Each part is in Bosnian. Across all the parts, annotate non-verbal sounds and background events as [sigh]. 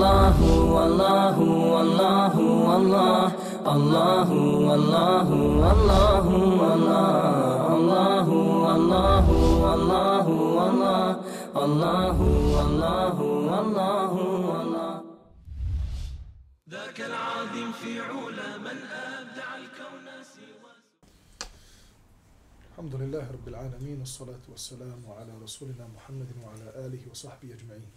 الله والله والله والله الله والله والله والله الله والله والله الله والله والله. والله ذاك العادم في علا من أبدع الكون الحمد لله رب العالمين والصلاة والسلام على رسولنا محمد وعلى آله وصحبه أجمعين.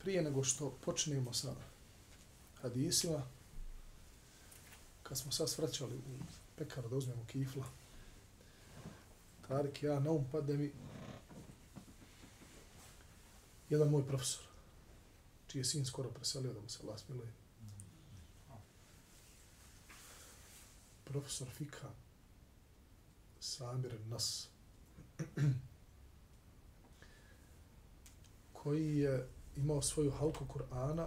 Prije nego što počnemo sa hadisima, kad smo sad svraćali u pekaru da uzmemo kifla, Tarik, ja na um padne mi jedan moj profesor, čiji je sin skoro preselio da mu se Allah miluje. Profesor Fika Samir Nas, [clears throat] koji je imao svoju halku Kur'ana,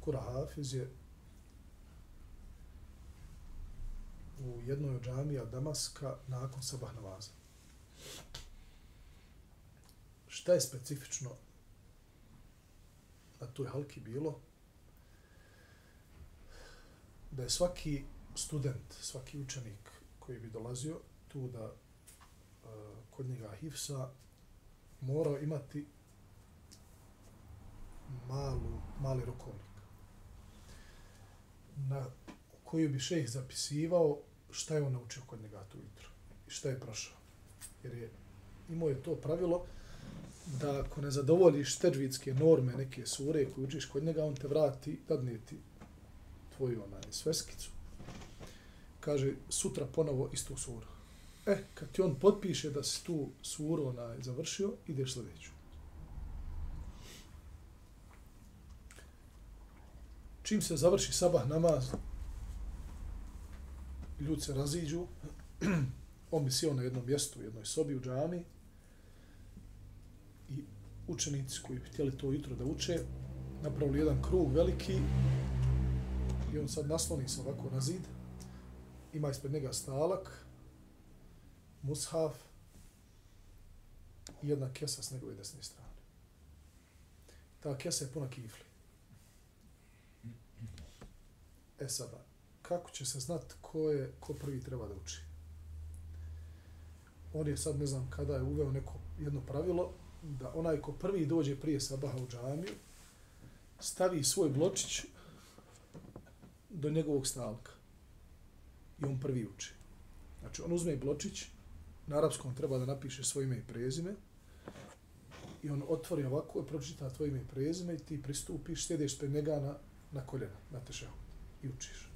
Kura Hafiz je u jednoj od džamija Damaska nakon sabah namaza. Šta je specifično na toj halki bilo? Da je svaki student, svaki učenik koji bi dolazio tu da uh, kod njega hifsa morao imati malu, mali rokovnik na koju bi šejh zapisivao šta je on naučio kod njega tu jutro i šta je prošao. Jer je imao je to pravilo da ako ne zadovoljiš teđvitske norme neke sure koje učiš kod njega, on te vrati, dadne ti tvoju onaj sveskicu. Kaže, sutra ponovo istu suru. E, kad ti on potpiše da si tu suru onaj završio, ideš sljedeću. Čim se završi sabah namaz, ljudi se raziđu, [clears throat] on bi sjeo na jednom mjestu, u jednoj sobi u džami, i učenici koji bi htjeli to jutro da uče, napravili jedan krug veliki i on sad nasloni se ovako na zid, ima ispred njega stalak, mushaf i jedna kesa s njegove desne strane. Ta kesa je puna kifli. E sada, kako će se znat ko je, ko prvi treba da uči? On je sad, ne znam kada je uveo neko jedno pravilo, da onaj ko prvi dođe prije sabaha u džamiju, stavi svoj bločić do njegovog stalka. I on prvi uči. Znači, on uzme bločić, na arapskom treba da napiše svoje ime i prezime, i on otvori ovako, pročita tvoje ime i prezime i ti pristupiš, sjedeš pred njega na, na koljena, na tešehu i učiš.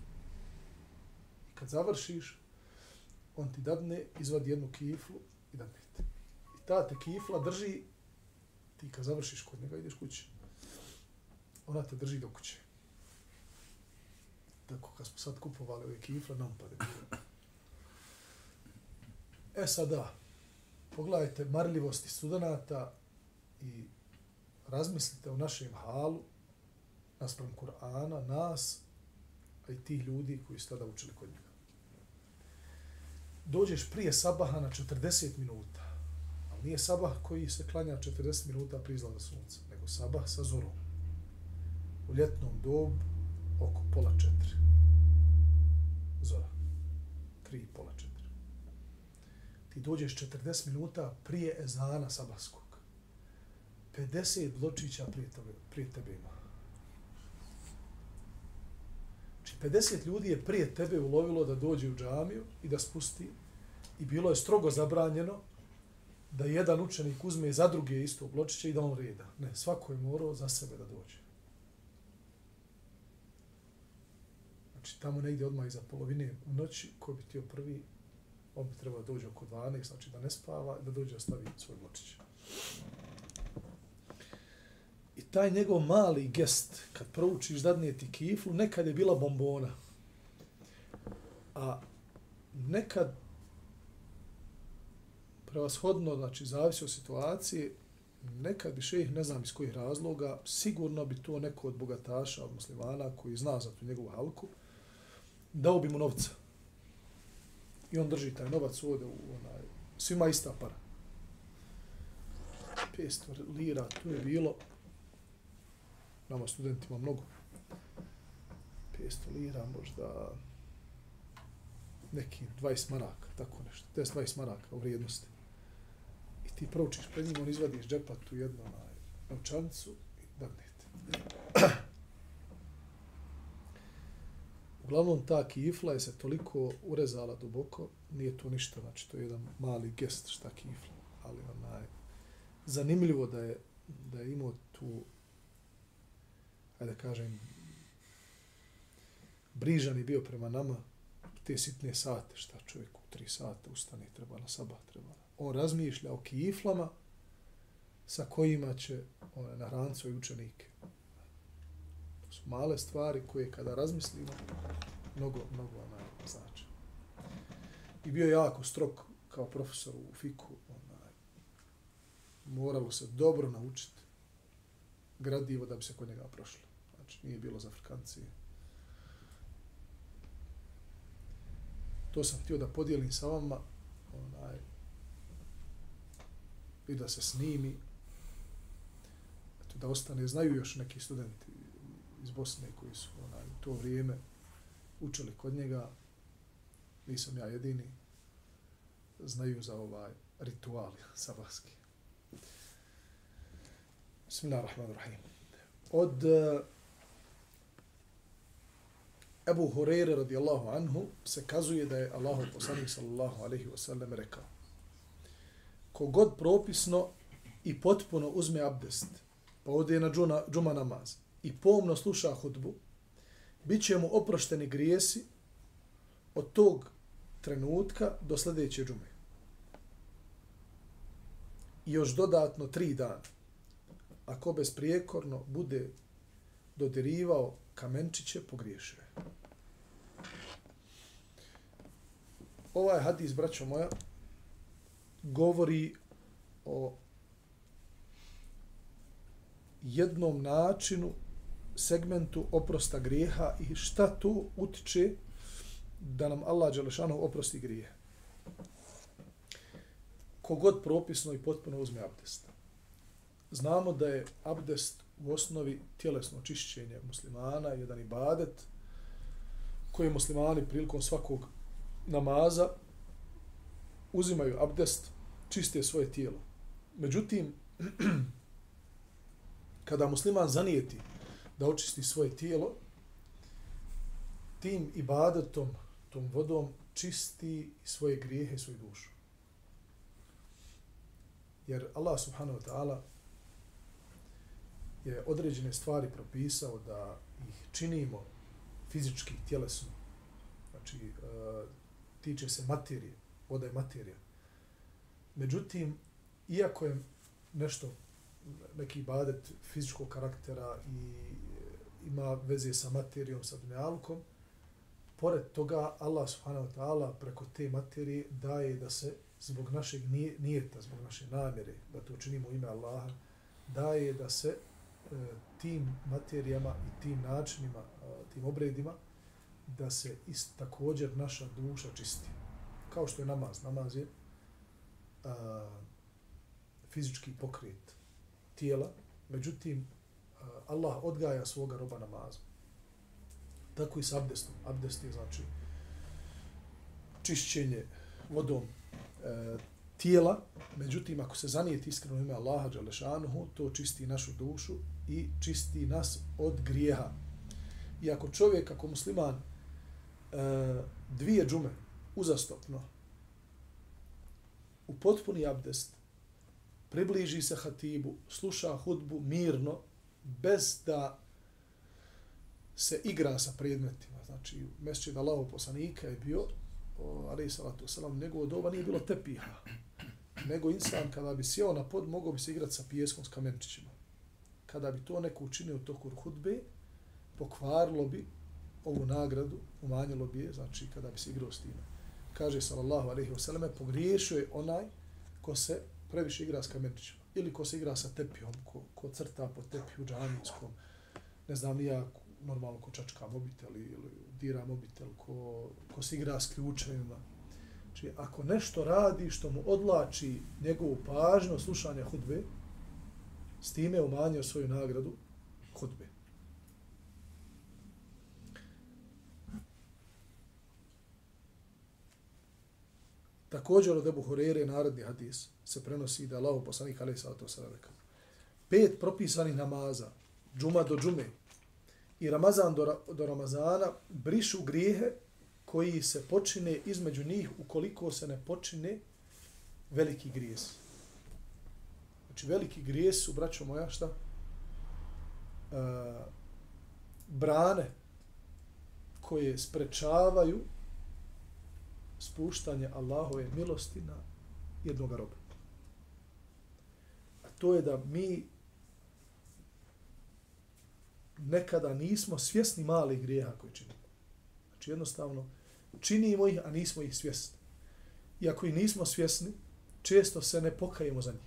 I kad završiš, on ti dadne, izvadi jednu kiflu i dadne ti. I ta te kifla drži, ti kad završiš kod njega, ideš kući. Ona te drži do kuće. Tako, kad smo sad kupovali ove kifle, nam pade. E sada, pogledajte marljivosti studenta i razmislite o našem halu, naspram Kur'ana, nas, a i tih ljudi koji su tada učili kod njega. Dođeš prije sabaha na 40 minuta, ali nije sabah koji se klanja 40 minuta prije izlaza sunca, nego sabah sa zorom. U ljetnom dobu oko pola četiri. Zora. Tri i pola četiri. Ti dođeš 40 minuta prije ezana sabahskog. 50 bločića prije tebe, prije tebe ima. Znači 50 ljudi je prije tebe ulovilo da dođe u džamiju i da spusti i bilo je strogo zabranjeno da jedan učenik uzme za druge isto bločiće i da on reda. Ne, svako je morao za sebe da dođe. Znači, tamo negdje odmah iza polovine u noći, ko bi tio prvi, on bi trebao da dođe oko 12, znači da ne spava, da dođe da stavi svoj bločić. I taj njegov mali gest, kad proučiš zadnje ti kiflu, nekad je bila bombona. A nekad prevashodno, znači zavisi od situacije, nekad bi šejih, ne znam iz kojih razloga, sigurno bi to neko od bogataša, od muslimana, koji zna za tu njegovu halku, dao bi mu novca. I on drži taj novac ovdje u onaj, svima ista para. 500 lira, to je bilo, nama studentima mnogo, 500 lira, možda neki 20 maraka, tako nešto, 10 20 maraka u vrijednosti. I ti proučiš pred njim, on izvadi iz džepa tu jednu onaj, novčanicu i dadnete. Uglavnom, ta kifla je se toliko urezala duboko, nije to ništa, znači to je jedan mali gest šta kifla, ali onaj, zanimljivo da je, da je imao tu, ajde da kažem, brižan je bio prema nama, te sitne sate, šta čovjek u tri sata ustane, treba na sabah, treba. On razmišlja o kiflama sa kojima će one, rancu i učenike. Male stvari koje kada razmislimo, mnogo, mnogo onaj, znači. I bio je jako strok kao profesor u fiku. Onaj, moralo se dobro naučiti gradivo da bi se kod njega prošlo. Znači, nije bilo za Afrikancije. To sam htio da podijelim sa vama onaj, i da se snimi eto, da ostane, znaju još neki studenti iz Bosne koji su onaj, u to vrijeme učili kod njega, nisam ja jedini, znaju za ovaj ritual sabahski. Bismillahirrahmanirrahim. Od uh, Ebu Hureyre radijallahu anhu se kazuje da je Allahu poslanik sallallahu alaihi wasallam rekao kogod propisno i potpuno uzme abdest, pa ode na džuna, džuma namaz i pomno sluša hudbu, bit će mu oprošteni grijesi od tog trenutka do sljedeće džume. I još dodatno tri dana. Ako besprijekorno bude dodirivao kamenčiće, pogriješio je. Ovaj hadis, braćo moja, govori o jednom načinu, segmentu oprosta grijeha i šta to utiče da nam Allah Đelešanu oprosti grije. Kogod propisno i potpuno uzme abdest. Znamo da je abdest u osnovi tjelesno očišćenje muslimana, jedan ibadet koji muslimani prilikom svakog namaza uzimaju abdest, čiste svoje tijelo. Međutim, [clears throat] kada musliman zanijeti da očisti svoje tijelo, tim ibadetom, tom vodom, čisti svoje grijehe i svoju dušu. Jer Allah subhanahu wa ta'ala je određene stvari propisao da ih činimo fizički, tjelesno. Znači, e, tiče se materije, voda je materija. Međutim, iako je nešto, neki ibadet fizičkog karaktera i ima veze sa materijom, sa dunjalkom, pored toga Allah subhanahu wa ta'ala preko te materije daje da se zbog našeg nijeta, zbog naše namjere, da to učinimo ime Allaha, daje da se e, tim materijama i tim načinima, e, tim obredima, da se ist, također naša duša čisti. Kao što je namaz. Namaz je a, fizički pokret tijela, međutim, Allah odgaja svoga roba namazom. Tako i s abdestom. Abdest je znači čišćenje vodom e, tijela, međutim, ako se zanijeti iskreno ime Allaha Đalešanuhu, to čisti našu dušu i čisti nas od grijeha. I ako čovjek, ako musliman, e, dvije džume uzastopno u potpuni abdest približi se hatibu, sluša hudbu mirno, bez da se igra sa predmetima. Znači, mjeseče da lavo poslanika je bio, ali i salatu salam, nego od ova nije bilo tepiha. Nego insan, kada bi sjeo na pod, mogao bi se igrati sa pijeskom, s kamenčićima. Kada bi to neko učinio u toku hudbe, pokvarilo bi ovu nagradu, umanjilo bi je, znači kada bi se igrao s time. Kaže sallallahu alaihi wasallam, pogriješio je onaj ko se previše igra s kamenčićima ili ko se igra sa tepijom, ko, ko crta po tepiju džamijskom, ne znam ni ja, normalno ko čačka mobitel ili dira mobitel, ko, ko se igra s ključevima. Znači, ako nešto radi što mu odlači njegovu pažnju slušanja hudbe, s time umanjio svoju nagradu hudbe. Također od Ebu Horeire narodni hadis se prenosi da Allah poslanik alaih sallatu sallam rekao pet propisanih namaza, džuma do džume i Ramazan do, do Ramazana brišu grijehe koji se počine između njih ukoliko se ne počine veliki grijes. Znači veliki grijes su, braćo moja, šta? E, brane koje sprečavaju spuštanje Allahove milosti na jednog roba. A to je da mi nekada nismo svjesni malih grijeha koje činimo. Znači jednostavno činimo ih, a nismo ih svjesni. I ako ih nismo svjesni, često se ne pokajemo za njih.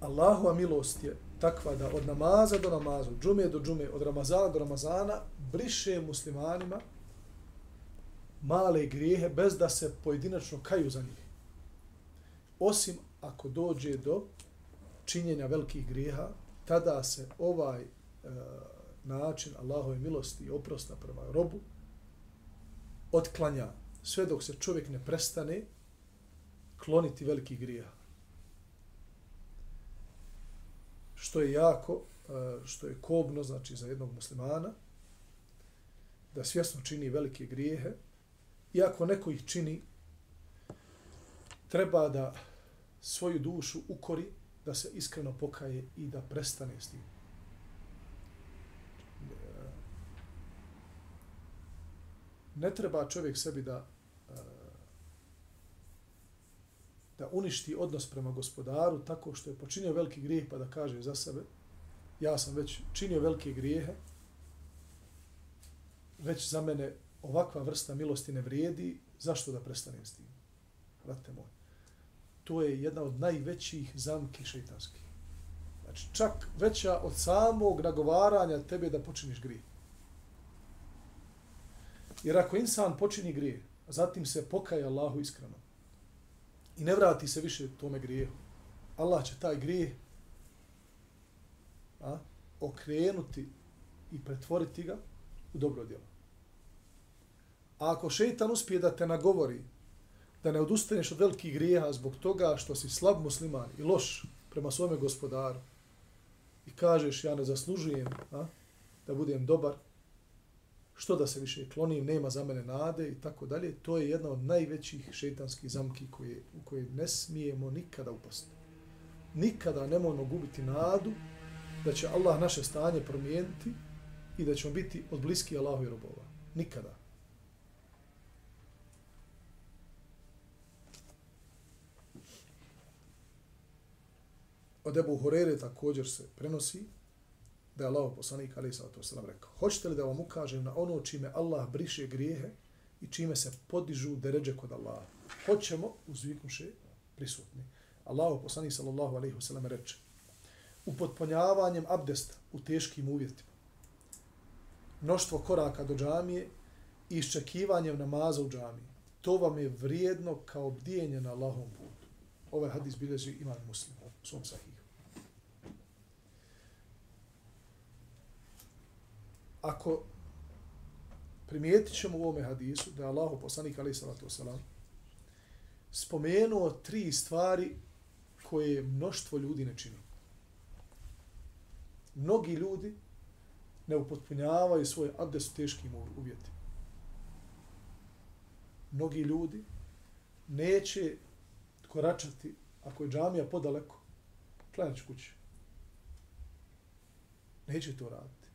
Allahova milost je takva da od namaza do namaza, od džume do džume, od Ramazana do Ramazana, briše muslimanima male grijehe bez da se pojedinačno kaju za njih. Osim ako dođe do činjenja velikih grijeha, tada se ovaj e, način Allahove milosti i oprosta prema robu otklanja sve dok se čovjek ne prestane kloniti veliki grijeha. Što je jako, e, što je kobno, znači za jednog muslimana, da svjesno čini velike grijehe, iako neko ih čini, treba da svoju dušu ukori, da se iskreno pokaje i da prestane s tim. Ne treba čovjek sebi da eh, da uništi odnos prema gospodaru tako što je počinio veliki grijeh pa da kaže za sebe ja sam već činio velike grijehe već za mene ovakva vrsta milosti ne vrijedi zašto da prestanem s tim? Vrate moj to je jedna od najvećih zamki šeitanskih. Znači, čak veća od samog nagovaranja tebe da počiniš grije. Jer ako insan počini grije, a zatim se pokaje Allahu iskreno i ne vrati se više tome grijehu, Allah će taj grije a, okrenuti i pretvoriti ga u dobro djelo. A ako šeitan uspije da te nagovori da ne odustaneš od velikih grijeha zbog toga što si slab musliman i loš prema svome gospodaru i kažeš ja ne zaslužujem a, da budem dobar, što da se više klonim, nema za mene nade i tako dalje, to je jedna od najvećih šeitanskih zamki koje, u koje ne smijemo nikada upasti. Nikada ne možemo gubiti nadu da će Allah naše stanje promijeniti i da ćemo biti od bliski Allahu i robova. Nikada. Od Ebu Horere također se prenosi da je Allah poslanik Ali sallatu Wasalam rekao Hoćete li da vam ukažem na ono čime Allah briše grijehe i čime se podižu deređe kod Allaha? Hoćemo, uzviknuše, prisutni. Allah poslanik sallallahu alaihi wasallam reče upotpunjavanjem abdesta u teškim uvjetima, mnoštvo koraka do džamije i iščekivanjem namaza u džamiji. To vam je vrijedno kao bdijenje na Allahom putu. Ovaj hadis bilježi imam muslim u svom sahihu. ako primijetit ćemo u ovome hadisu da je Allah poslanik alaih salatu wasalam spomenuo tri stvari koje mnoštvo ljudi ne čini. Mnogi ljudi ne upotpunjavaju svoje abdest u teškim uvjetima. Mnogi ljudi neće koračati ako je džamija podaleko, klanjać kući. Neće to raditi.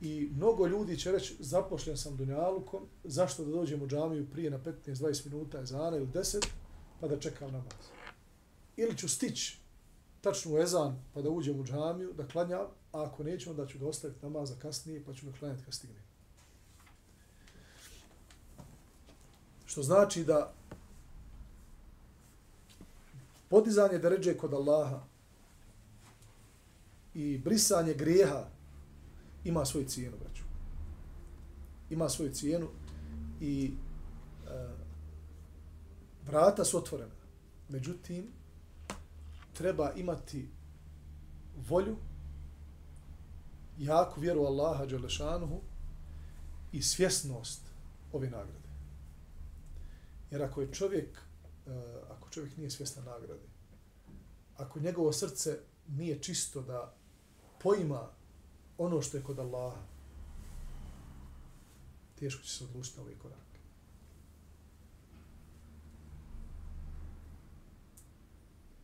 I mnogo ljudi će reći, zapošljen sam Dunjalukom, zašto da dođem u džamiju prije na 15-20 minuta ezana ili 10, pa da čekam namaz. Ili ću stići tačno u ezan, pa da uđem u džamiju, da klanjam, a ako neću, onda ću ga ostaviti namaza kasnije, pa ću ga klanjati kad stignem. Što znači da podizanje deređe kod Allaha i brisanje grijeha ima svoju cijenu, braću. ima svoju cijenu i e, vrata su otvorena. Međutim, treba imati volju, jaku vjeru Allaha Đelešanuhu i svjesnost ove nagrade. Jer ako je čovjek, E, ako čovjek nije svjestan nagrade, ako njegovo srce nije čisto da poima ono što je kod Allaha, teško će se odlučiti na ovaj korak.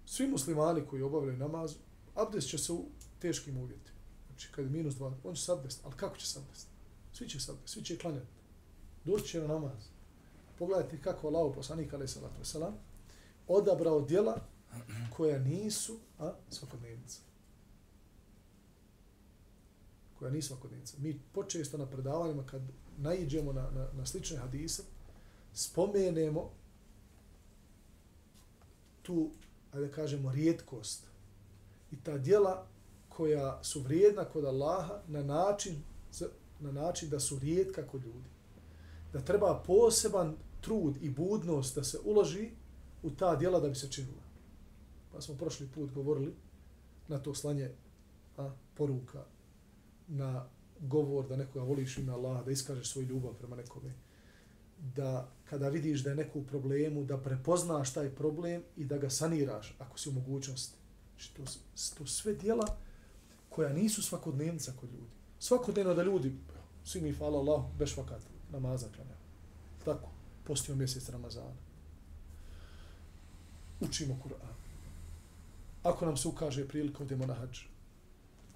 Svi muslimani koji obavljaju namaz, abdest će se u teškim uvjetima. Znači, kad je minus dva, on će se abdest, ali kako će se abdest? Svi će se abdest, svi će klanjati. Doći će na namaz. Pogledajte kako Allah, poslanik, alaih salatu wasalam, odabrao djela koja nisu a, svakodnevnica. Koja nisu svakodnevnica. Mi počesto na predavanjima, kad naiđemo na, na, na slične hadise, spomenemo tu, ajde da kažemo, rijetkost i ta djela koja su vrijedna kod Allaha na način, na način da su rijetka kod ljudi. Da treba poseban trud i budnost da se uloži u ta djela da bi se činila. Pa smo prošli put govorili na to slanje a, poruka, na govor da nekoga voliš ime Allaha, da iskažeš svoju ljubav prema nekome. Da kada vidiš da je neko u problemu, da prepoznaš taj problem i da ga saniraš ako si u mogućnosti. Znači, to, to sve djela koja nisu svakodnevnica kod ljudi. Svakodnevno da ljudi, svi mi, hvala Allah, beš vakat, namaza klanja. Tako, postio mjesec Ramazana. Učimo Kur'an. Ako nam se ukaže prilika, odemo na hađ.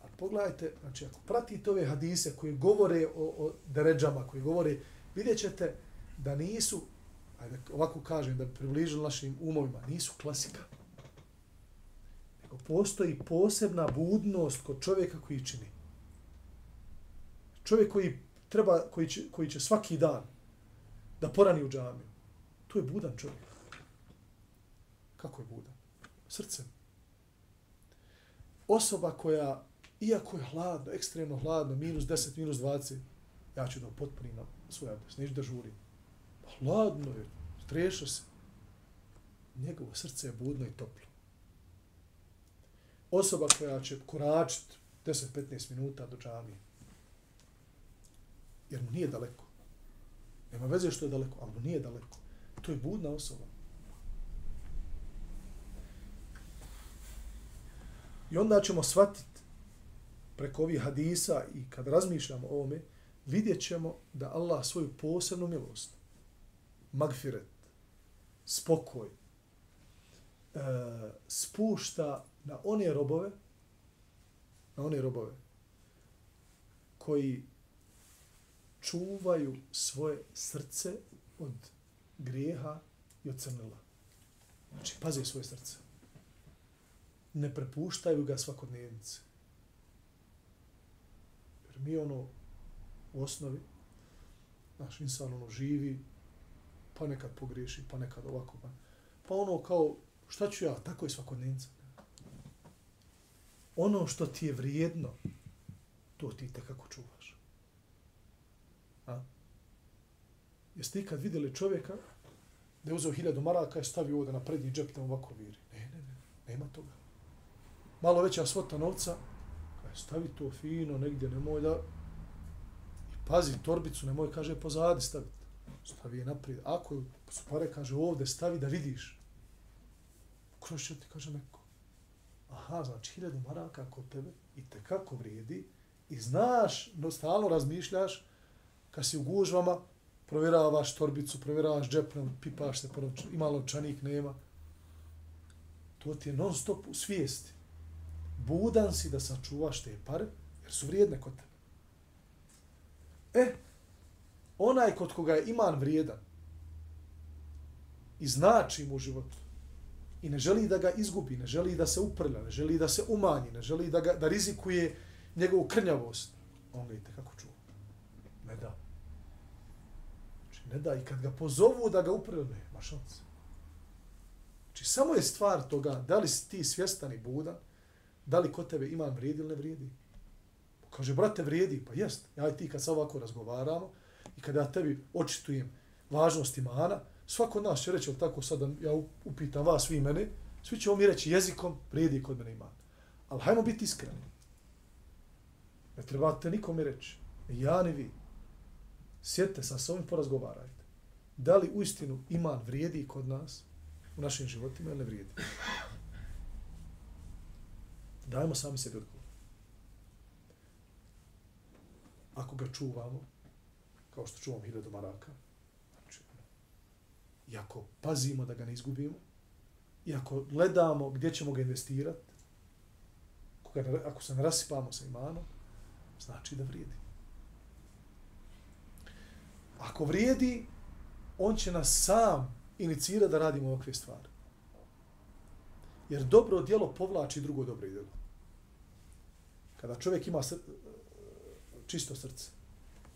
A pogledajte, znači, ako pratite ove hadise koji govore o, o deređama, koji govore, vidjet ćete da nisu, ajde, ovako kažem, da bi približili našim umovima, nisu klasika postoji posebna budnost kod čovjeka koji čini. Čovjek koji treba, koji će, koji će svaki dan da porani u džamiju. To je budan čovjek. Kako je budan? Srcem. Osoba koja, iako je hladno, ekstremno hladno, minus 10, minus 20, ja ću da potpunim na svoj adres, neću da žurim. Hladno je, streša se. Njegovo srce je budno i toplo osoba koja će koračiti 10-15 minuta do džamije. Jer mu nije daleko. Nema veze što je daleko, ali mu nije daleko. To je budna osoba. I onda ćemo shvatiti preko ovih hadisa i kad razmišljamo o ovome, vidjet ćemo da Allah svoju posebnu milost, magfiret, spokoj, e, spušta na one robove, na one robove koji čuvaju svoje srce od grijeha i od crnila. Znači, pazi svoje srce. Ne prepuštaju ga svakodnevnice. Jer mi ono u osnovi, naš insan ono živi, pa nekad pogriješi, pa nekad ovako, pa, pa ono kao, šta ću ja, tako je svakodnevnica ono što ti je vrijedno, to ti tekako čuvaš. A? Jeste ikad kad vidjeli čovjeka da je uzeo hiljadu maraka i stavio ovdje na prednji džep da ovako viri? Ne, ne, ne, nema toga. Malo veća svota novca, kaže, stavi to fino negdje, nemoj da... I pazi, torbicu nemoj, kaže, pozadi staviti. Stavi je naprijed. Ako su pare, kaže, ovdje stavi da vidiš. Kroz će ti, kaže neko aha, znači hiljadu maraka kod tebe i te kako vrijedi i znaš, no stalno razmišljaš kad si u gužvama, provjeravaš torbicu, provjeravaš džepnom, pipaš se, ima lovčanik, nema. To ti je non stop u svijesti. Budan si da sačuvaš te pare, jer su vrijedne kod tebe. E, onaj kod koga je iman vrijedan i znači mu u životu, i ne želi da ga izgubi, ne želi da se uprlja, ne želi da se umanji, ne želi da, ga, da rizikuje njegovu krnjavost, on ga i kako čuva. Ne da. Znači, ne da. I kad ga pozovu da ga uprlja, ma šanse. Znači, samo je stvar toga, da li si ti svjestan i budan, da li kod tebe ima vrijedi ili ne vrijedi. Kaže, brate, vrijedi. Pa jest. Ja i ti kad se ovako razgovaramo, i kada ja tebi očitujem važnost imana, svako od nas će reći, tako sad ja upitam vas, vi mene, svi ćemo mi reći jezikom, vrijedi kod mene iman. Ali hajmo biti iskreni. Ne trebate nikome reći. Ni ja, ni vi. Sjedite sa i porazgovarajte. Da li uistinu istinu iman vrijedi kod nas u našim životima ili ne vrijedi? Dajmo sami sebi odgovor. Ako ga čuvamo, kao što čuvamo hiljadu maraka, znači, i ako pazimo da ga ne izgubimo, i ako gledamo gdje ćemo ga investirati, ako, ga, ako se ne rasipamo sa imanom, znači da vrijedi. Ako vrijedi, on će nas sam inicirati da radimo ovakve stvari. Jer dobro djelo povlači drugo dobro djelo. Kada čovjek ima sr čisto srce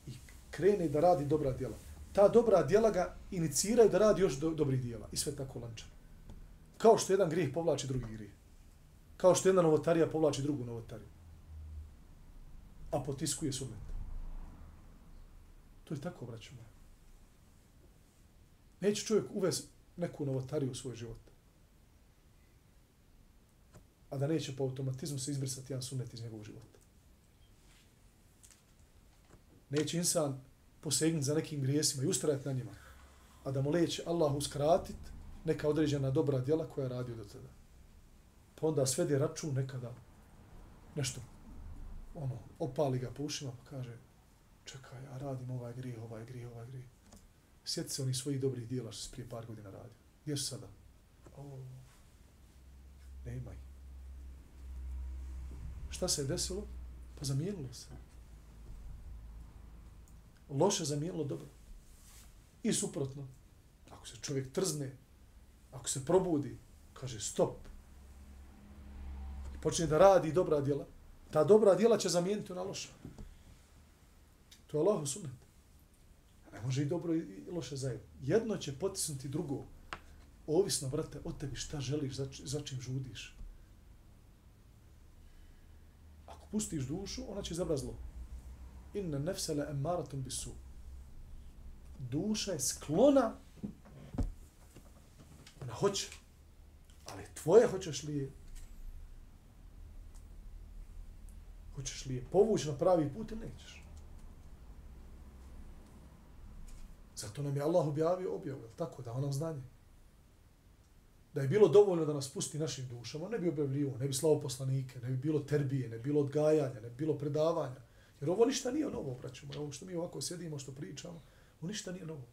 i krene da radi dobra djela, ta dobra djela ga iniciraju da radi još do dobrih djela. I sve tako lanča. Kao što jedan grijeh povlači drugi grijeh. Kao što jedna novotarija povlači drugu novotariju. A potiskuje sunet. To je tako, braću moja. Neće čovjek uvez neku novotariju u svoj život. A da neće po automatizmu se izbrisati jedan sunet iz njegovog života. Neće insan posegnuti za nekim grijesima i ustrajati na njima. A da mu leće Allah uskratiti neka određena dobra djela koja je radio do tada. Pa onda svedi račun nekada nešto ono, opali ga po ušima pa kaže čekaj, ja radim ovaj grijeh, ovaj grijeh, ovaj grijeh. Sjeti se oni svojih dobrih dijela što se prije par godina radio. Gdje su sada? O, nema ih. Šta se je desilo? Pa zamijenilo se. Loše zamijenilo dobro. I suprotno. Ako se čovjek trzne, ako se probudi, kaže stop. I počne da radi dobra djela, ta dobra djela će zamijeniti na loša. To je Allahu sunet. Ne može i dobro i loše zajedno. Jedno će potisnuti drugo. Ovisno, brate, od tebi šta želiš, za, za čim žudiš. Ako pustiš dušu, ona će zabra zlo. Inna nefsele emmaratum bisu. Duša je sklona Ona hoće. Ali tvoje hoćeš li je hoćeš li je povući na pravi put ili nećeš. Zato nam je Allah objavio objavu, tako da nam znanje. Da je bilo dovoljno da nas pusti našim dušama, ne bi objavljivo, ne bi slavo poslanike, ne bi bilo terbije, ne bi bilo odgajanja, ne bi bilo predavanja. Jer ovo ništa nije novo, braćemo. Ovo što mi ovako sjedimo, što pričamo, ovo ništa nije novo.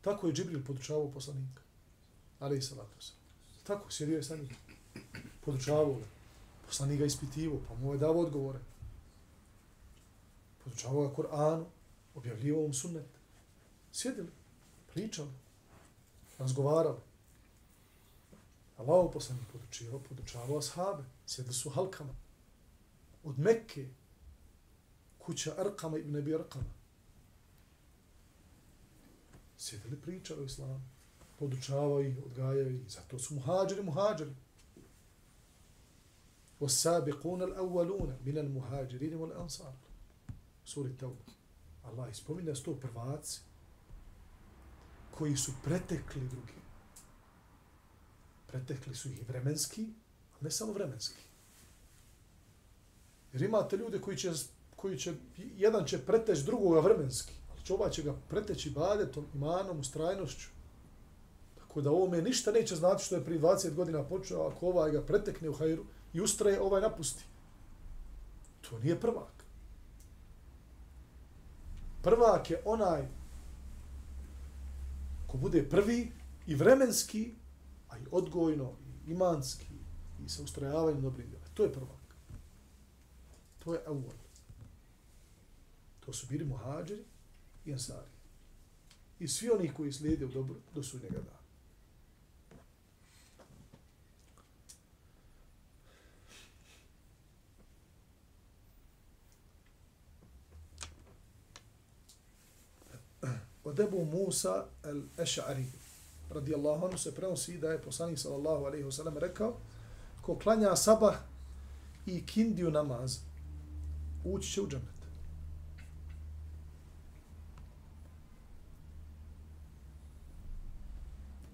Tako je Džibril podučavao poslanika ali i salatu se. Tako, sjedio je sa njim. Podučavao ga. Poslanik ga ispitivo, pa mu je dao odgovore. Podučavao ga Koranu, objavljivao mu sunnet Sjedili, pričali, razgovarali. Allah poslani podučivao, podučavao ashabe. Sjedili su halkama. Od Mekke, kuća Arkama ibn Abi Arkama. Sjedili, pričali o islamu podučavaju ih, odgajaju ih. Zato su muhađiri, muhađiri. والسابقون الأولون من المهاجرين والأنصار سورة التوبة Allah ispominja sto prvaci koji su pretekli drugi. Pretekli su ih vremenski, a ne samo vremenski. Jer imate ljude koji će, koji će jedan će preteći drugoga vremenski, ali će ovaj će ga preteći badetom, imanom, ustrajnošću. Tako da ovome ništa neće znati što je prije 20 godina počeo, ako ovaj ga pretekne u hajru i ustraje, ovaj napusti. To nije prvak. Prvak je onaj ko bude prvi i vremenski, a i odgojno, i imanski, i sa ustrajavanjem dobrim djela. To je prvak. To je awal. To su bili muhađeri i ansari. I svi oni koji slijede u dobro do sudnjega dana. Od Ebu Musa el-Eš'ari, radijallahu anhu, se prenosi da je poslanik sallallahu alaihi wasallam rekao, ko klanja sabah i kindiju namaz, ući će u džanet.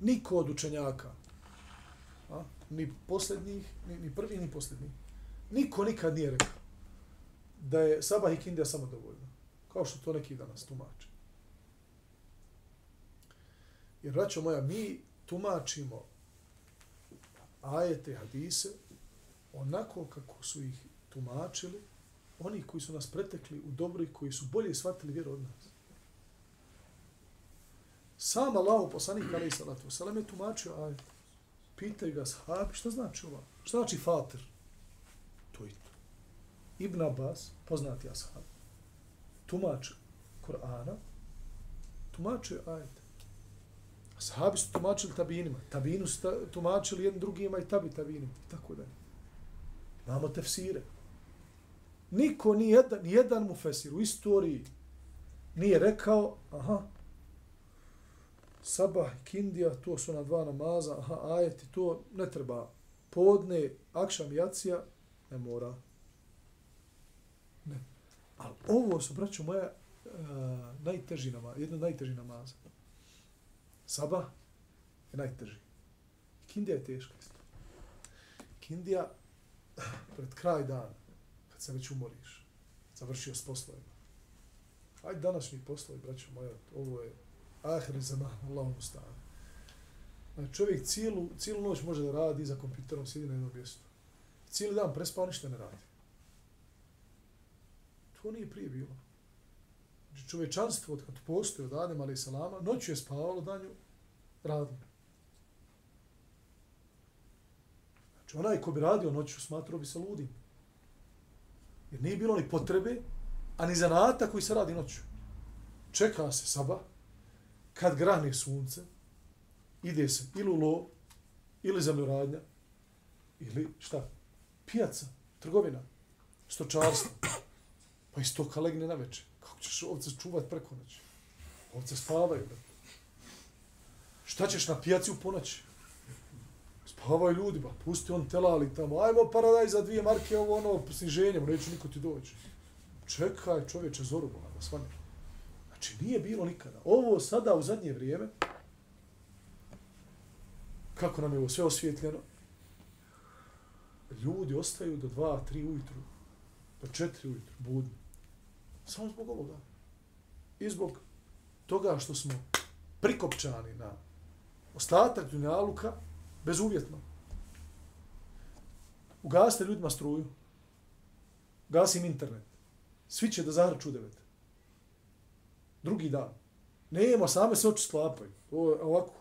Niko od učenjaka, a, ni posljednjih, ni, ni prvi, ni posljednji, niko nikad nije rekao da je sabah i kindija samo dovoljno, kao što to neki danas tumače. Jer, braćo moja, mi tumačimo ajete, hadise, onako kako su ih tumačili oni koji su nas pretekli u dobro i koji su bolje shvatili vjeru od nas. Sam Allah, poslanik Ali Salatu Salam je tumačio ajet. Pitaju ga sahabi, šta znači ova? Šta znači fatir? To i to. Ibn Abbas, poznati ashab, tumač Kur'ana, tumačio ajet. Sahabi su tumačili tabinima. Tabinu su tumačili jednim drugima i tabi tabinima. I tako da. Imamo tefsire. Niko, ni jedan, ni jedan mu fesir u istoriji nije rekao, aha, sabah, kindija, to su na dva namaza, aha, ajeti, to ne treba. Podne, akšam, jacija, ne mora. Ne. Ali ovo su, braćo moja, uh, najteži namaz, jedna najteži namaza. Sabah je najteži. Kindija je teška isto. Kindija [sighs] pred kraj dana, kad se već umoriš, završio s poslovima. Ajde današnji poslovi, braćo moja, ovo je ahir za Allahom ustane. Znači čovjek cijelu, cijelu noć može da radi za kompjuterom, sjedi na jednom mjestu. Cijeli dan prespao, ništa ne radi. To nije prije bilo. Znači čovječanstvo, od kad postoje od Adem, ali i Salama, noću je spavalo, danju radilo. Znači onaj ko bi radio noću, smatrao bi se ludim. Jer nije bilo ni potrebe, a ni zanata koji se radi noću. Čeka se sabah, kad grane sunce, ide se ili u lov, ili zemljoradnja, ili šta? Pijaca, trgovina, stočarstvo. Pa i stoka legne na večer. Kako ćeš ovce čuvat preko noći? Ovce spavaju. Bro. Šta ćeš na pijaci u ponoći? Spavaj ljudi, ba, pusti on telali tamo, ajmo paradaj za dvije marke, ovo ono, sniženjem, neće niko ti doći. Čekaj čovječe, zoru, ba, da svane. Znači, nije bilo nikada. Ovo sada u zadnje vrijeme, kako nam je ovo sve osvjetljeno, ljudi ostaju do dva, tri ujutru, do četiri ujutru, budni. Samo zbog ovoga. I zbog toga što smo prikopčani na ostatak dunjaluka bezuvjetno. Ugasite ljudima struju. Gasim internet. Svi će da zahrču devet. Drugi dan. Nemo, same se oči sklapaju. O, ovako.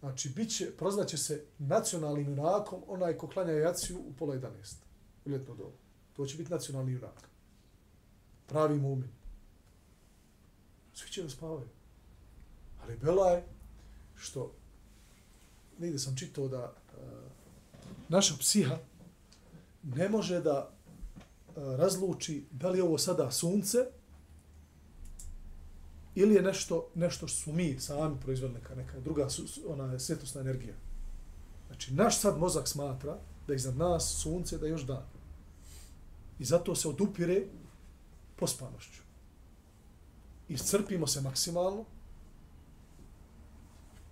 Znači, bit će, proznaće se nacionalnim junakom onaj ko klanja jaciju u pola 11. U ljetno dobu. To će biti nacionalni junak. Pravi mumin. Svi će da spavaju. Ali Bela je što negdje sam čitao da uh, naša psiha ne može da uh, razluči da li je ovo sada sunce ili je nešto nešto što su mi sami proizveli neka, neka druga ona svjetlosna energija. Znači, naš sad mozak smatra da iznad nas sunce, da je još dan. I zato se odupire pospanošću. Iscrpimo se maksimalno,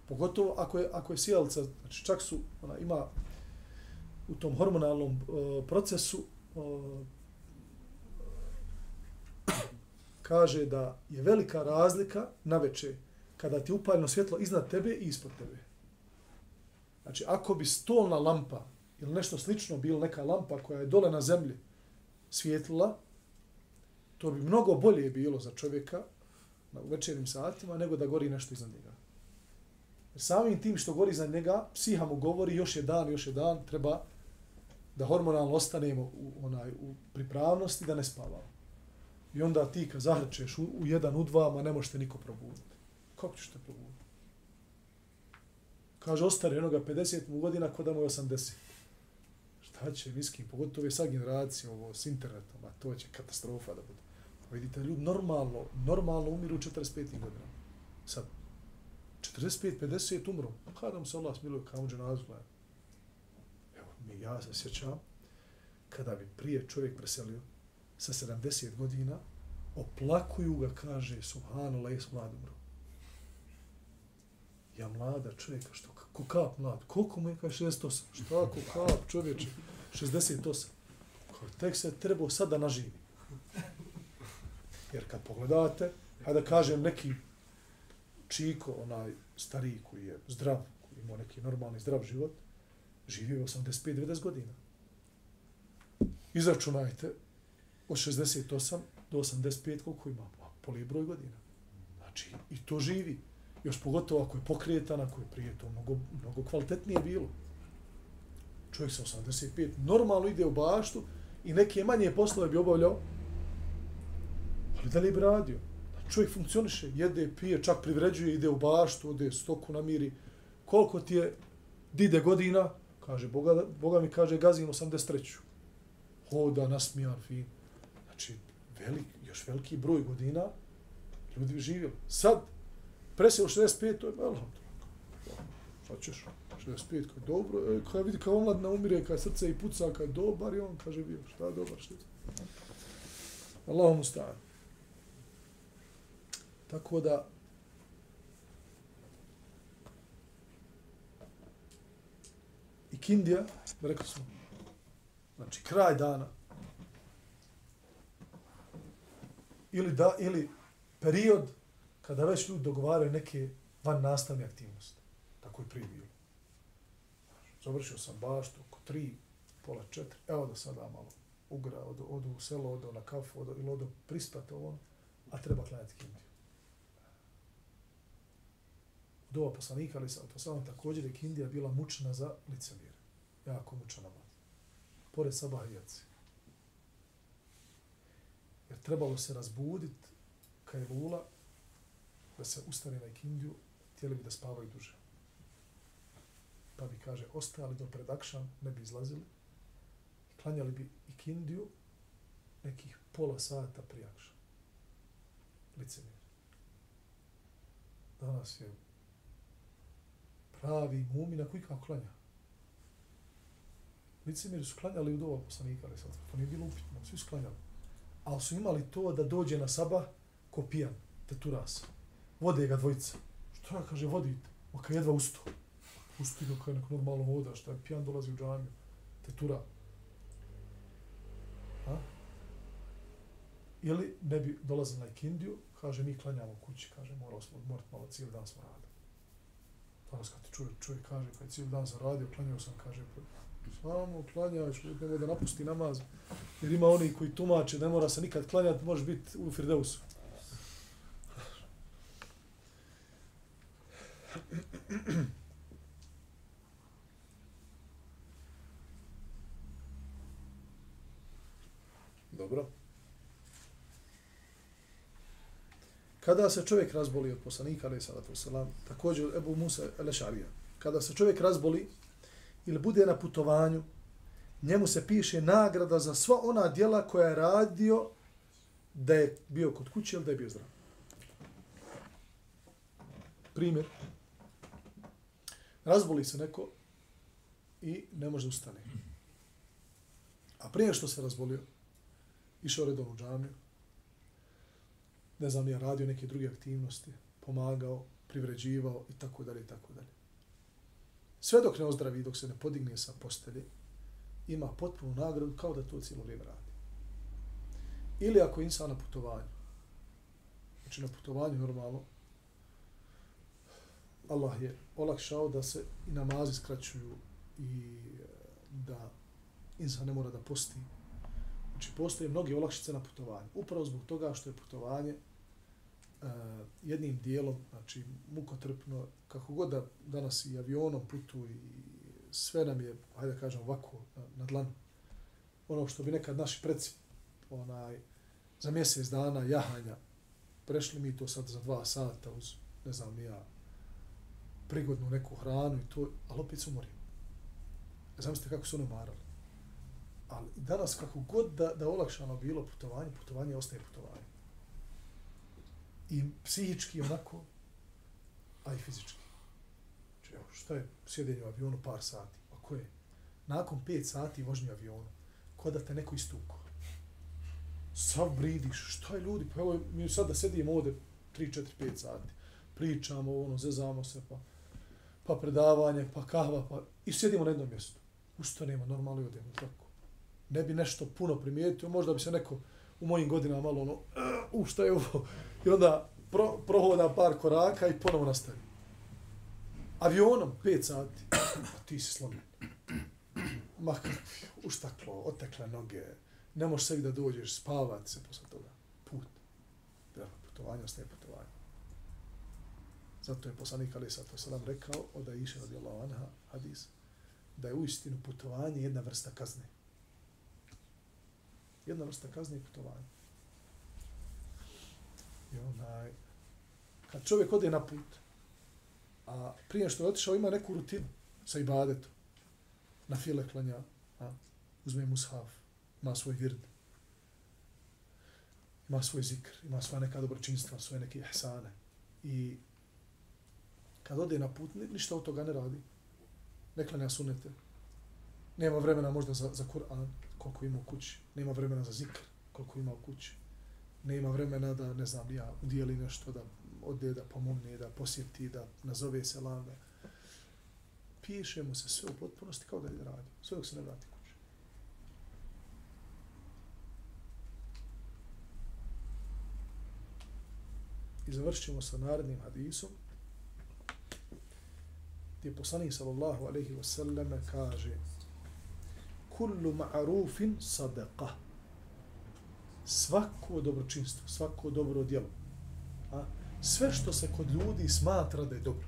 pogotovo ako je, ako je sjelca, znači čak su, ona ima u tom hormonalnom uh, procesu uh, kaže da je velika razlika na veče kada ti upaljeno svjetlo iznad tebe i ispod tebe. Znači, ako bi stolna lampa ili nešto slično bilo neka lampa koja je dole na zemlji svjetlila, to bi mnogo bolje bilo za čovjeka na večernim satima nego da gori nešto iznad njega. Jer samim tim što gori iznad njega, psiha mu govori još je dan, još je dan, treba da hormonalno ostanemo u, onaj, u pripravnosti da ne spavamo. I onda ti kad zahrčeš u, u jedan, u dva, ma ne možete niko probuditi. Kako ćeš te probuditi? Kaže, ostare onoga 50 godina ko da mu je 80. Šta će, miskin, pogotovo je sa generacijom, ovo, s internetom, a to će katastrofa da bude. Vidite, ljudi normalno, normalno umiru u 45. godina. Sad, 45, 50 umro. Kada mu se Allah smiluje, kao uđe nazva. Evo, mi ja se sjećam, kada bi prije čovjek preselio, sa 70 godina, oplakuju ga, kaže, subhanallah, jes mlad umro. Ja mlada čovjeka, što, ko kap mlad, koliko mu je kaže, 68? Šta ko kap čovječe? 68. Kao, tek se trebao sad da naživi. Jer kad pogledate, hajde da kažem neki čiko, onaj stariji koji je zdrav, koji ima neki normalni zdrav život, živi 85-90 godina. Izračunajte od 68 do 85 koliko ima, pa poli broj godina. Znači, i to živi. Još pogotovo ako je pokretan, ako je prije to mnogo, mnogo kvalitetnije bilo. Čovjek sa 85 normalno ide u baštu i neke manje poslove bi obavljao, ali da li bi radio? Čovjek funkcioniše, jede, pije, čak privređuje, ide u baštu, ode stoku namiri. Koliko ti je dide godina? Kaže, Boga, Boga mi kaže, gazim 83. Hoda, nasmijan, fin. Znači, velik, još veliki broj godina ljudi bi živjeli. Sad, presio 65, to je malo. Šta ćeš? 65, kao dobro, e, kada vidi kao omladna umire, kada srce i puca, kada je dobar, i on kaže bio, šta je dobar, šta je Allah mu. Tako da, i Kindija, rekli smo, znači kraj dana, ili da, ili period kada već ljudi dogovaraju neke van nastavne aktivnosti. Tako je prije bilo. Završio sam baštu oko tri, pola četiri, evo da sada malo ugra, odu, odu u selo, odu na kafu, odu, ili odu prispati ovo, a treba klanjati kindiju do poslanika, ali sa poslanom također je kindija bila mučna za licemire. Jako mučna namaz. Pored sabah i jaci. Jer trebalo se razbuditi kajlula, da se ustane na Kindiju, htjeli bi da spavaju duže. Pa bi, kaže, ostali do predakšan, ne bi izlazili, klanjali bi ikindiju nekih pola sata prije akšan. Licemir. Danas je pravi mumina koji kao klanja. Licimiri su klanjali u doba poslanika, ali sad to nije bilo upitno, svi su klanjali. Ali su imali to da dođe na sabah ko pijan, teturas. Vode ga dvojica. Što ja kaže, vodite? Ma kad jedva usto. Pusti ga kao neko normalno voda, što je pijan dolazi u džamiju. Tetura. A? Ili ne bi dolazili na ikindiju, kaže, mi klanjamo kući, kaže, morao smo odmoriti malo, cijeli dan smo radili. Danas kad ti čovjek, čovjek kaže, kad cijeli dan zaradio, radio, klanjao sam, kaže, pa, samo klanjaš, nemoj da napusti namaz. Jer ima oni koji tumače, ne mora se nikad klanjati, može biti u Firdeusu. Dobro. Kada se čovjek razboli od poslanika, ali salatu wasalam, također Ebu Musa Elešarija, kada se čovjek razboli ili bude na putovanju, njemu se piše nagrada za sva ona djela koja je radio da je bio kod kuće ili da je bio zdrav. Primjer. Razboli se neko i ne može ustane. A prije što se razbolio, išao redovno u džamiju, ne znam, ja radio neke druge aktivnosti, pomagao, privređivao i tako dalje i tako dalje. Sve dok ne ozdravi, dok se ne podigne sa postelje, ima potpunu nagradu kao da to cijelo vrijeme radi. Ili ako je insan na putovanju, znači na putovanju normalno, Allah je olakšao da se i namazi skraćuju i eh, da insan ne mora da posti. Znači, postoje mnoge olakšice na putovanju. Upravo zbog toga što je putovanje uh, jednim dijelom, znači, mukotrpno, kako god da danas i avionom putu i sve nam je, hajde da kažem, ovako na, na dlanu. Ono što bi nekad naši preci, onaj, za mjesec dana jahanja, prešli mi to sad za dva sata uz, ne znam, ja, prigodnu neku hranu i to, ali opet su umorili. E, zamislite kako su ono marali. Ali danas kako god da, da olakšano bilo putovanje, putovanje ostaje putovanje. I psihički onako, a i fizički. Znači, evo, šta je sjedenje u avionu par sati? A ko je? Nakon pet sati vožnje avionu, ko da te neko istuko. Sav bridiš, šta je ljudi? Pa evo, mi sad da sedimo ovde 3, 4, 5 sati. Pričamo, ono, zezamo se, pa pa predavanje, pa kahva, pa... I sjedimo na jednom mjestu. Ustanemo, normalno i odemo, tako. Ne bi nešto puno primijetio, možda bi se neko u mojim godinama malo ono, eh, u šta je ovo? I onda pro, prohoda par koraka i ponovo nastavi. Avionom, pet sati, a ti si slomljen. Ma kakvi, uštaklo, otekle noge, ne možeš sebi da dođeš, spavati se posle toga. Put. Da, putovanje, ostaje putovanje. Zato je poslanik Ali Sato Salam rekao od Aisha radijallahu anha hadis da je uistinu putovanje jedna vrsta kazne. Jedna vrsta kazne je putovanje. I onaj, kad čovjek ode na put, a prije što je otišao ima neku rutinu sa ibadetom, na file klanja, a, uzme mushaf, ima svoj vird, ima svoj zikr, ima svoje neka dobročinstva, svoje neke ihsane. I kad ode na put, ništa od toga ne radi. Ne klanja sunete. Nema vremena možda za, za Kur'an, koliko ima u kući. Nema vremena za zikr, koliko ima u kući. Nema vremena da, ne znam, ja udijeli nešto, da ode, da pomogne, da posjeti, da nazove se landa. Piše mu se sve u potpunosti kao da je radi. Sve dok se ne vrati kuće. I završit ćemo sa narednim hadisom gdje poslanik sallallahu alaihi wa sallam kaže kullu ma'rufin sadaqa svako dobročinstvo, svako dobro djelo a, sve što se kod ljudi smatra da je dobro.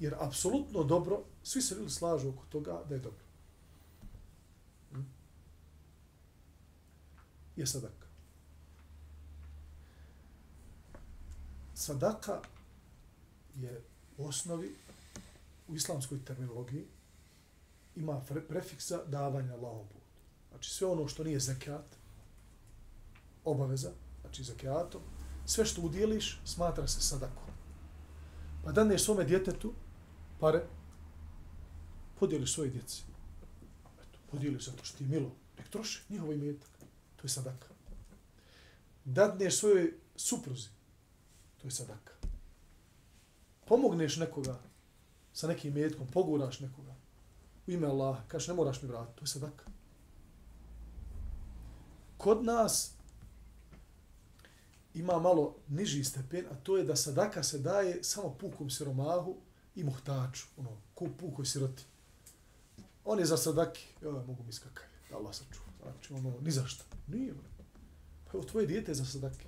Jer apsolutno dobro svi se ljudi slažu oko toga da je dobro. Hm? Je sadaka. Sadaka je u osnovi u islamskoj terminologiji ima prefiksa davanja Allahom. Znači sve ono što nije zekat, obaveza, znači zekatom, sve što udjeliš smatra se sadakom. Pa daneš svome djetetu pare, podijeliš svoje djeci. Eto, podijeliš zato što ti je milo. Nek troši njihovo imetak. To je sadaka. Dadneš svojoj supruzi. To je sadaka pomogneš nekoga sa nekim imetkom, poguraš nekoga u ime Allaha, kažeš ne moraš mi vratiti, to je sadaka. Kod nas ima malo niži stepen, a to je da sadaka se daje samo pukom siromahu i muhtaču, ono, pukoj siroti. On je za sadaki, ja mogu mi skakaj, da Allah sačuva. Znači, ono, ni za šta. Nije, ono. pa evo, tvoje dijete je za sadaki.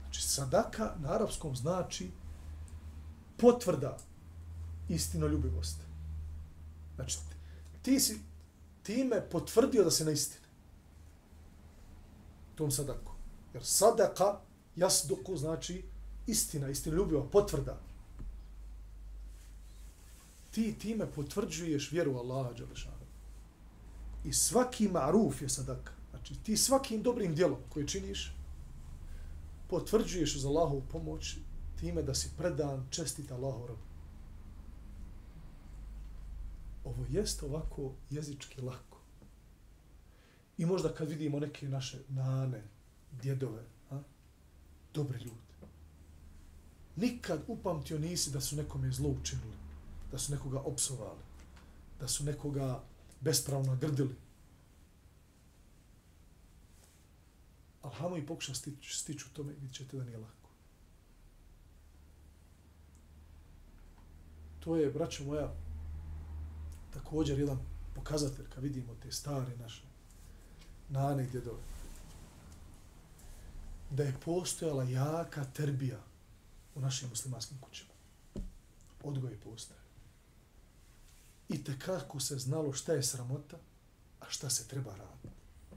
Znači, sadaka na arapskom znači potvrda istinoljubivosti. Znači, ti si time potvrdio da se na istine. Tom sadaku. Jer sadaka, jasduku, znači istina, istinoljubiva, potvrda. Ti time potvrđuješ vjeru Allaha Đalešanu. I svaki maruf je sadaka. Znači, ti svakim dobrim djelom koje činiš, potvrđuješ uz Allahovu pomoć time da si predan čestit Allahov robu. Ovo jest ovako jezički lako. I možda kad vidimo neke naše nane, djedove, a, dobre ljudi, nikad upamtio nisi da su nekome zlo učinili, da su nekoga opsovali, da su nekoga bespravno grdili, Ali hamo i pokuša stići, stići u tome i vidjet ćete da nije lako. To je, braćo moja, također jedan pokazatelj kad vidimo te stare naše nane i djedove. Da je postojala jaka terbija u našim muslimanskim kućama. Odgoj je postoje. I tekako se znalo šta je sramota, a šta se treba raditi.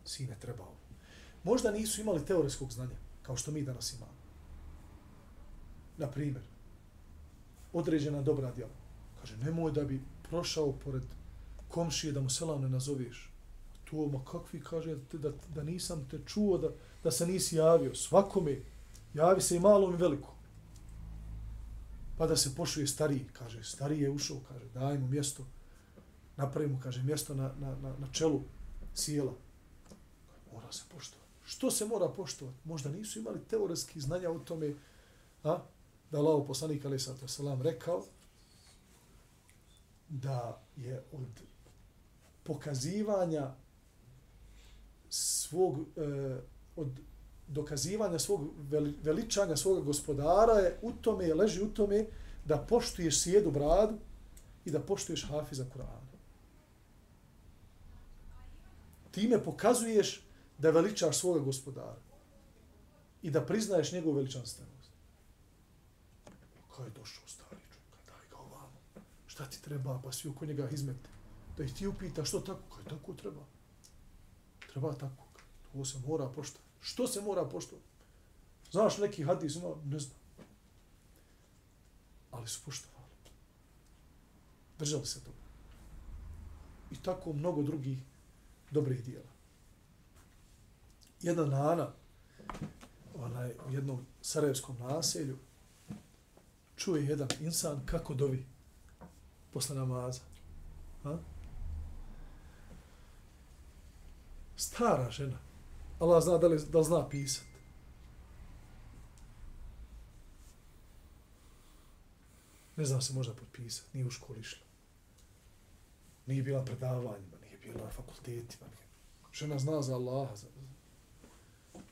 Sine, treba ovo možda nisu imali teoretskog znanja, kao što mi danas imamo. Na primjer, određena dobra djela. Kaže, nemoj da bi prošao pored komšije da mu selam ne nazoveš. To, ma kakvi, kaže, da, da, da nisam te čuo, da, da se nisi javio. Svakome, javi se i malom i velikom. Pa da se pošuje stariji, kaže, stariji je ušao, kaže, daj mu mjesto, napravimo, kaže, mjesto na, na, na, na čelu sjela. Mora se poštovati. Što se mora poštovati? Možda nisu imali teoretski znanja o tome a, da Allah poslanik ali sam to selam, rekao da je od pokazivanja svog e, od dokazivanja svog veličanja svog gospodara je u tome, leži u tome da poštuješ sjedu bradu i da poštuješ hafiza Kur'ana. Time pokazuješ da veličaš svoga gospodara i da priznaješ njegovu veličanstvenost. Kaj je došao stari čovjek, daj ga ovamo. Šta ti treba, pa svi oko njega izmete. Da ih ti upita što tako, kaj tako treba. Treba tako. To se mora poštovati. Što se mora poštovati? Znaš neki hadis, no, ne znam. Ali su poštovali. Držali se toga. I tako mnogo drugih dobrih dijela. Jedna nana, onaj, u jednom sarajevskom naselju, čuje jedan insan kako dovi posle namaza. Ha? Stara žena. Allah zna da li, da li zna pisat. Ne zna se možda potpisat, nije u školi išla. Nije bila predavanjima, nije bila na fakultetima. Nije. Žena zna za Allaha. Za...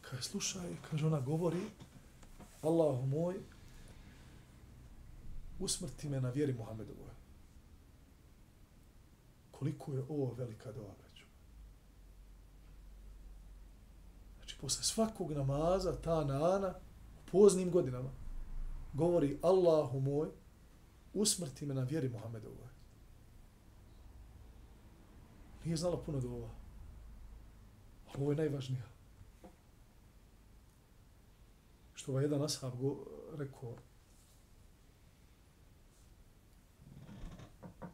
Kaj, slušaj, kaže, ona govori, Allahu moj, usmrti me na vjeri Muhammedovoj. Koliko je ovo velika dova, braću? Znači, posle svakog namaza, ta nana, u poznim godinama, govori Allahu moj, usmrti me na vjeri Muhammedovoj. Nije znala puno dova. Ali ovo je najvažnija. Što ovaj jedan ashab go rekao,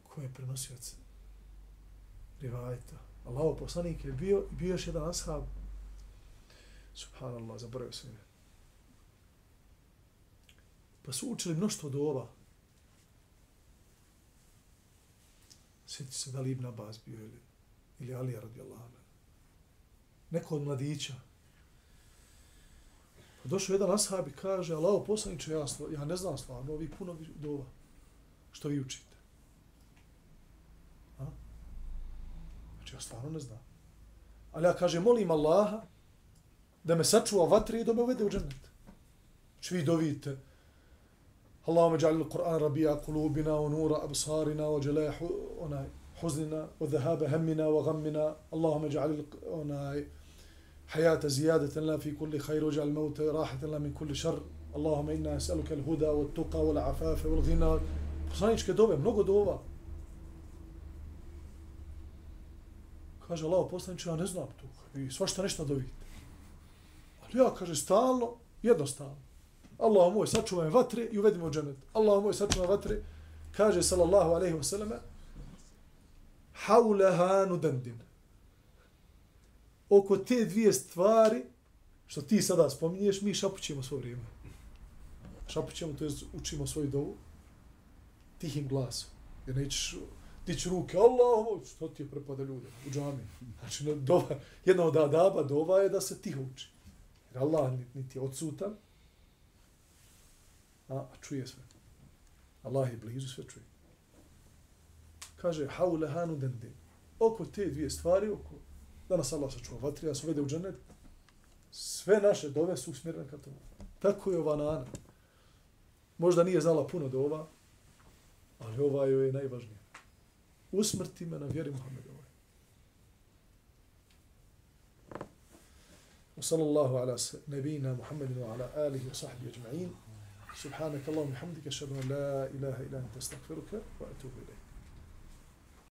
ko je prenosioc rivajeta. Allaho poslanik je bio, i bio još jedan ashab, subhanallah, zaboravio se ime. Pa su učili mnoštvo dova. Sjeti se da li Ibn Abbas bio ili, ili Alija radijallahu anhu. Neko od mladića. Pa došao jedan ashab i kaže, Allaho poslaniče, ja, ja ne znam stvarno, vi puno dova. Što vi učite? Znači, ja stvarno ne znam. Ali ja kaže, molim Allaha da me sačuva vatri i da me uvede u džennet. Znači, vi dovite, Allahumma ja'al al-Qur'an rabija kulubina wa nura absarina wa jalaya onaj huznina wa dhahaba hammina wa ghammina Allahumma ja'al onaj hayata ziyadatan la fi kulli khair wa ja'al mauta rahatan la min kulli shar Allahumma inna nas'aluka al-huda wa at-tuqa wa al-afafa wa al-ghina Poslaničke dove, mnogo dova. Kaže Allah, poslaniče, ja ne znam tu. I svašta nešto dovite. Ali ja, kaže, stalno, jednostavno. Allah moj, sačuvaj vatre i uvedi me u dženet. Allah moj, sačuvaj vatre. Kaže, sallallahu alaihi wa sallame, haulaha nudendin. Oko te dvije stvari, što ti sada spominješ, mi šapućemo svoje vrijeme. Šapućemo, to je učimo svoju dovu, tihim glasom. Jer nećeš dići ruke, Allah što ti je prepada ljude u džami. Znači, dova, jedna od adaba dova je da se tiho uči. Jer Allah niti je odsutan, a čuje sve. Allah je blizu, sve čuje. Kaže, haule hanu dendin. Oko te dvije stvari, oko da nas Allah sačuva vatri, da se uvede u džennet, sve naše dove su usmjerene ka tomu. Tako je ova nana. Možda nije znala puno dova, ali ova joj je najvažnija. Usmrti me na vjeri Muhammedovoj. وصلى الله على نبينا محمد وعلى آله وصحبه أجمعين سبحانك اللهم وبحمدك أشهد أن لا إله إلا أنت أستغفرك وأتوب إليك